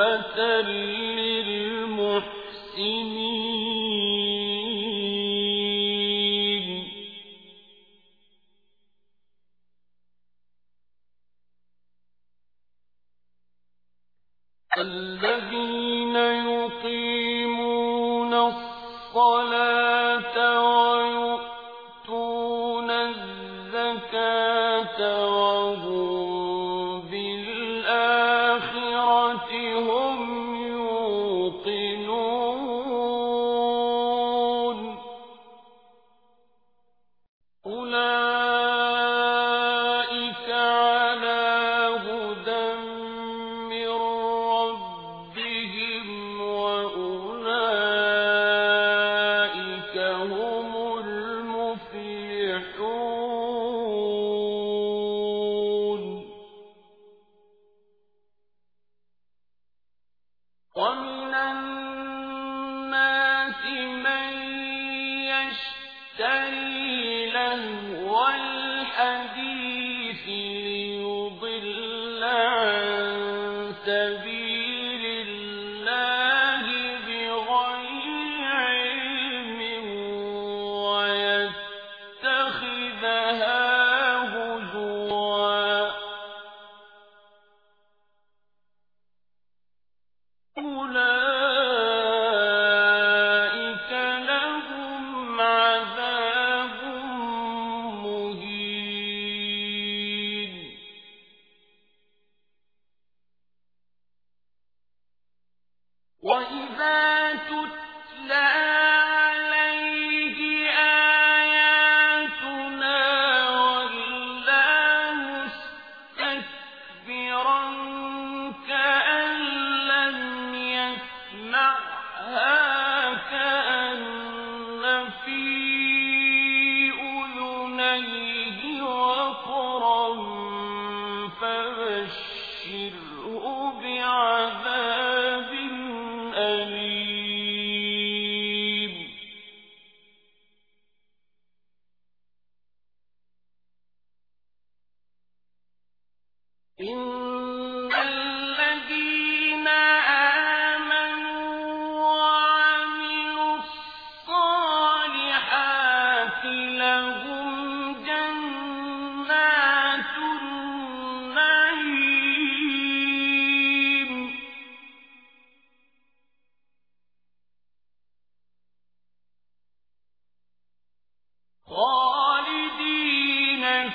رحمة للمحسنين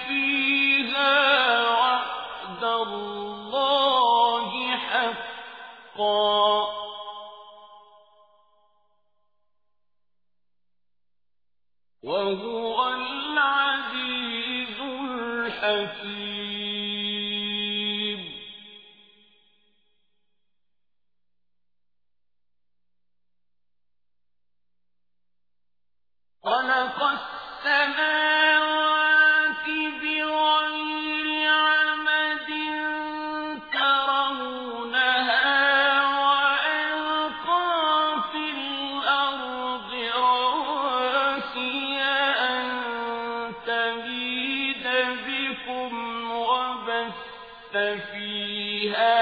فيها وعد الله حقا فيها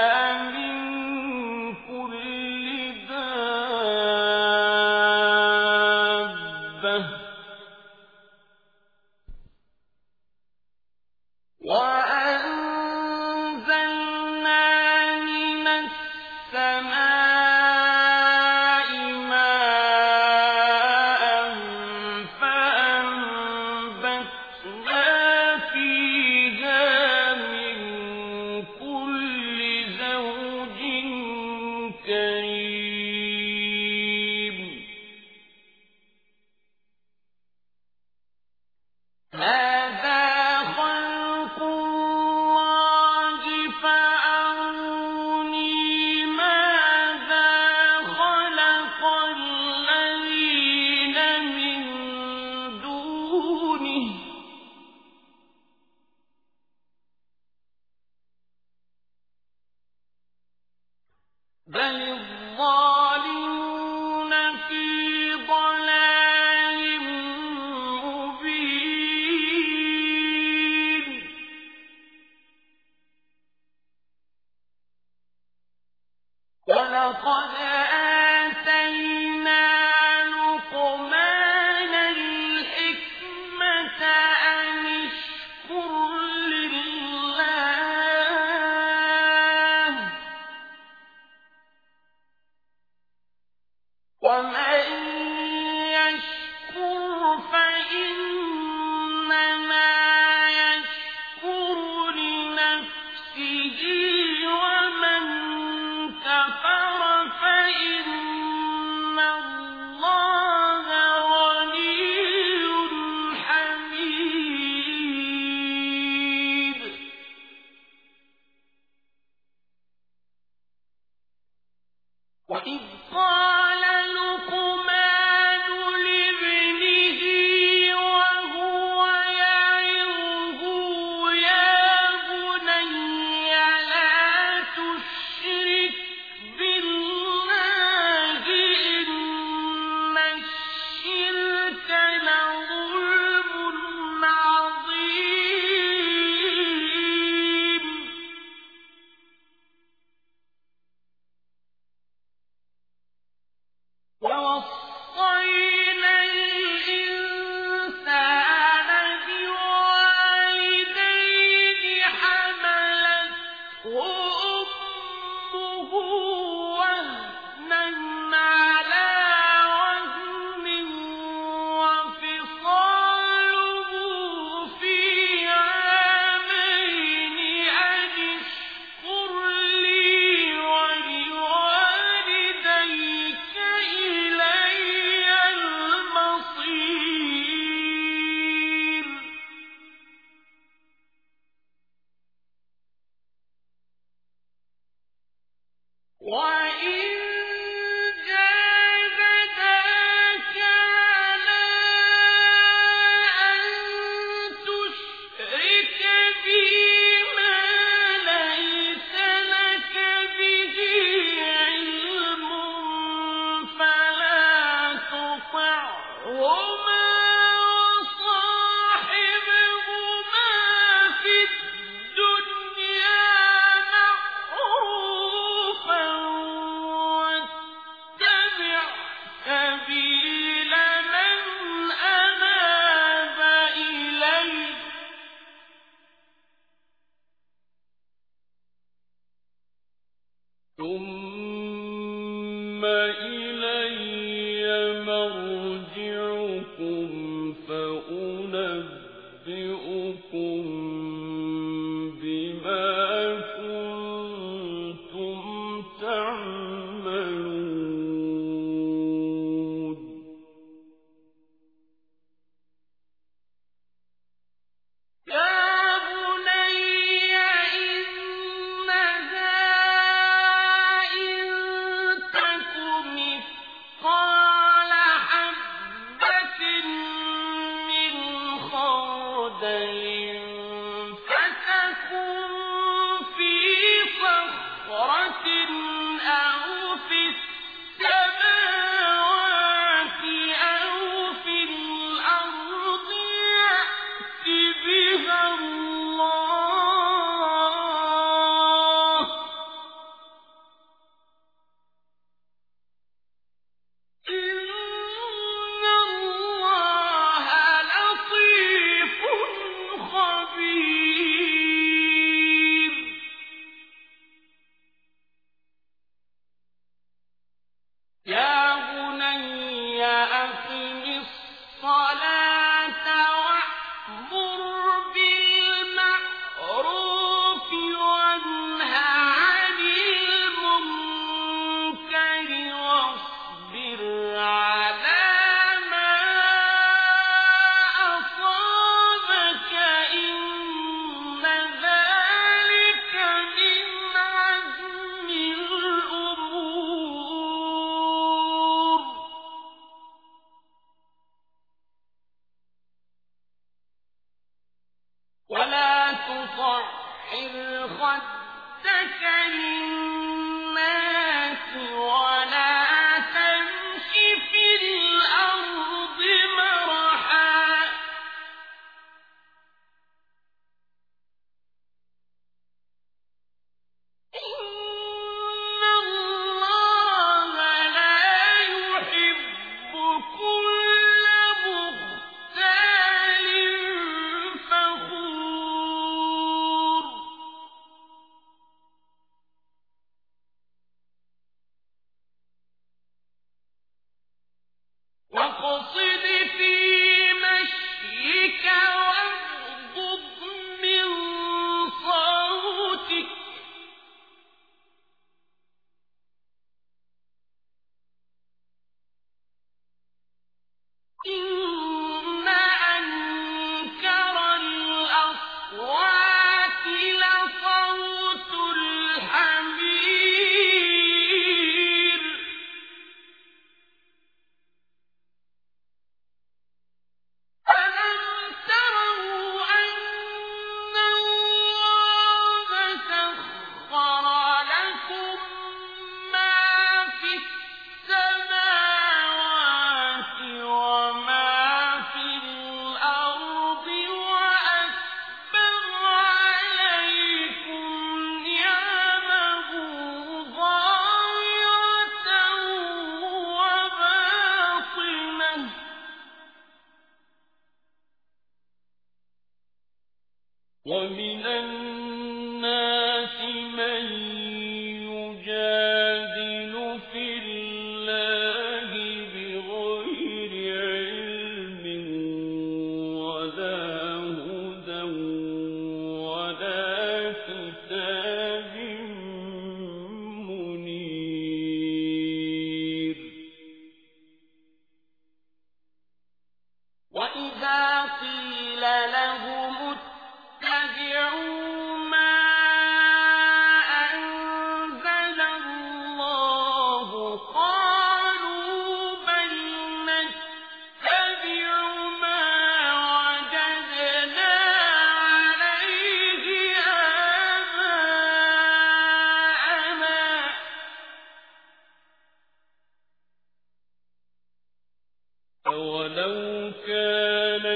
أولو كان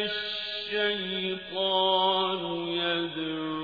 الشيطان يدعوهم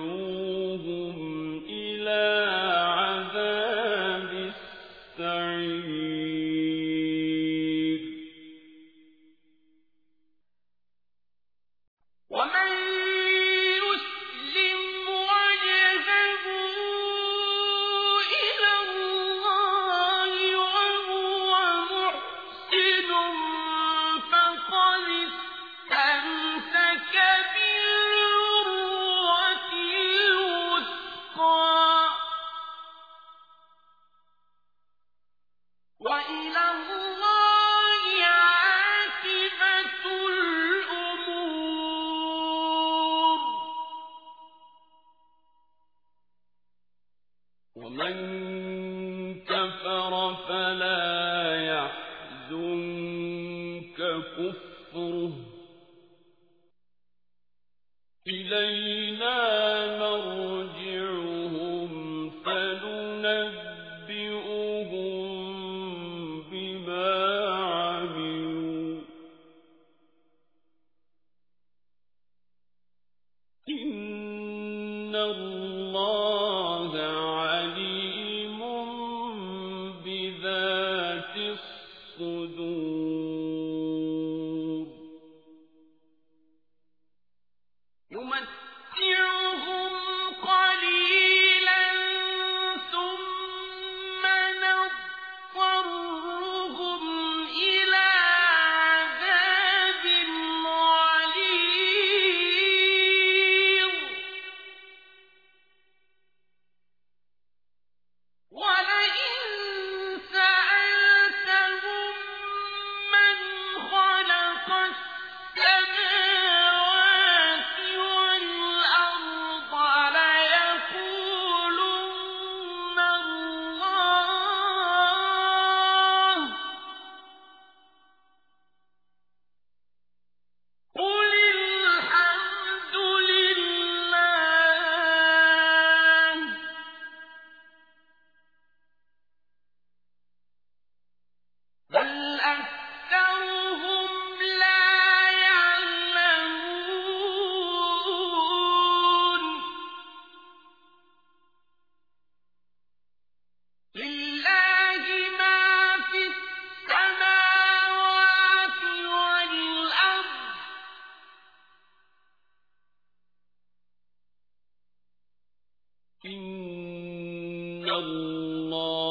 إن الله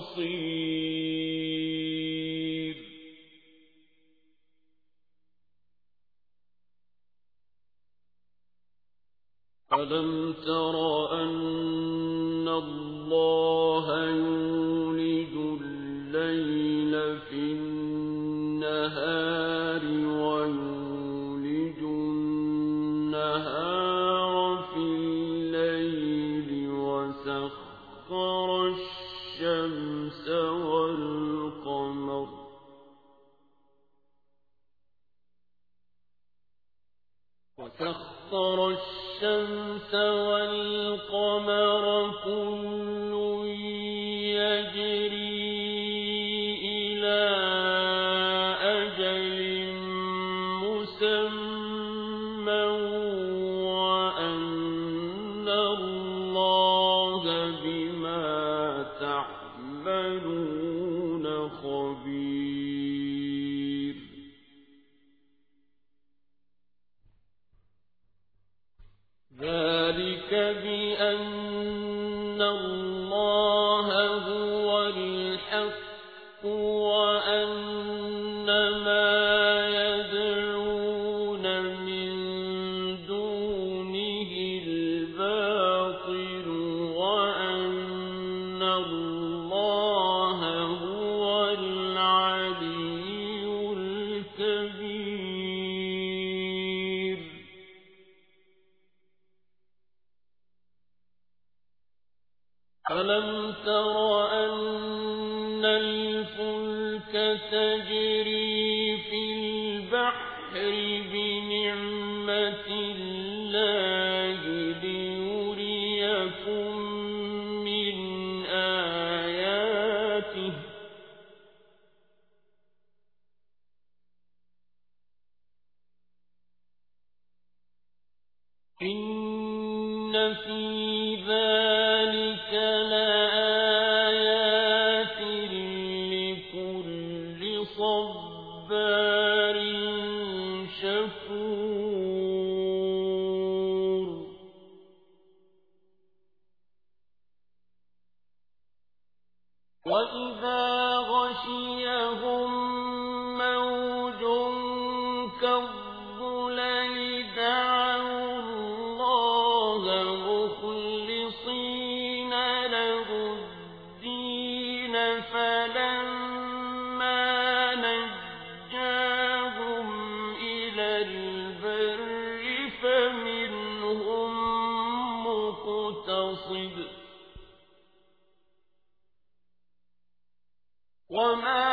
بصير. ألم تر أن الله يولد الليل في ترى الشمس والقمر كل إن في ذلك لآية وما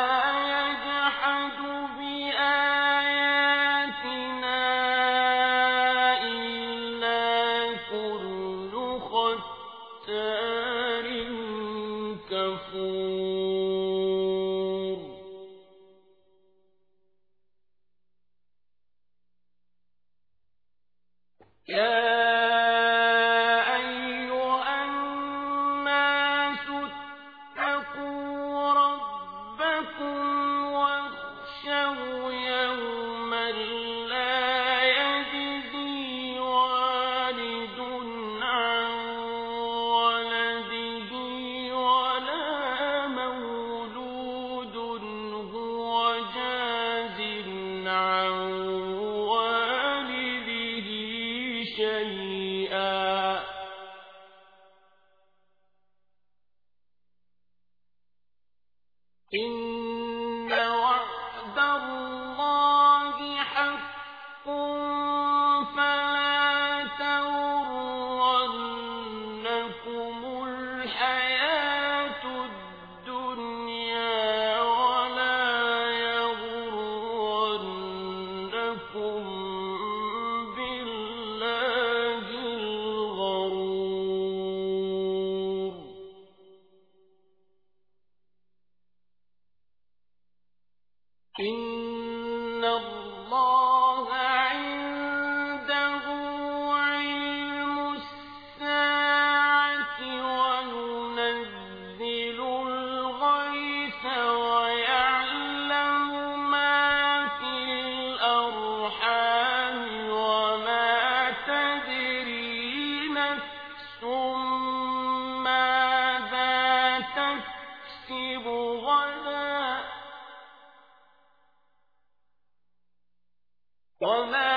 وما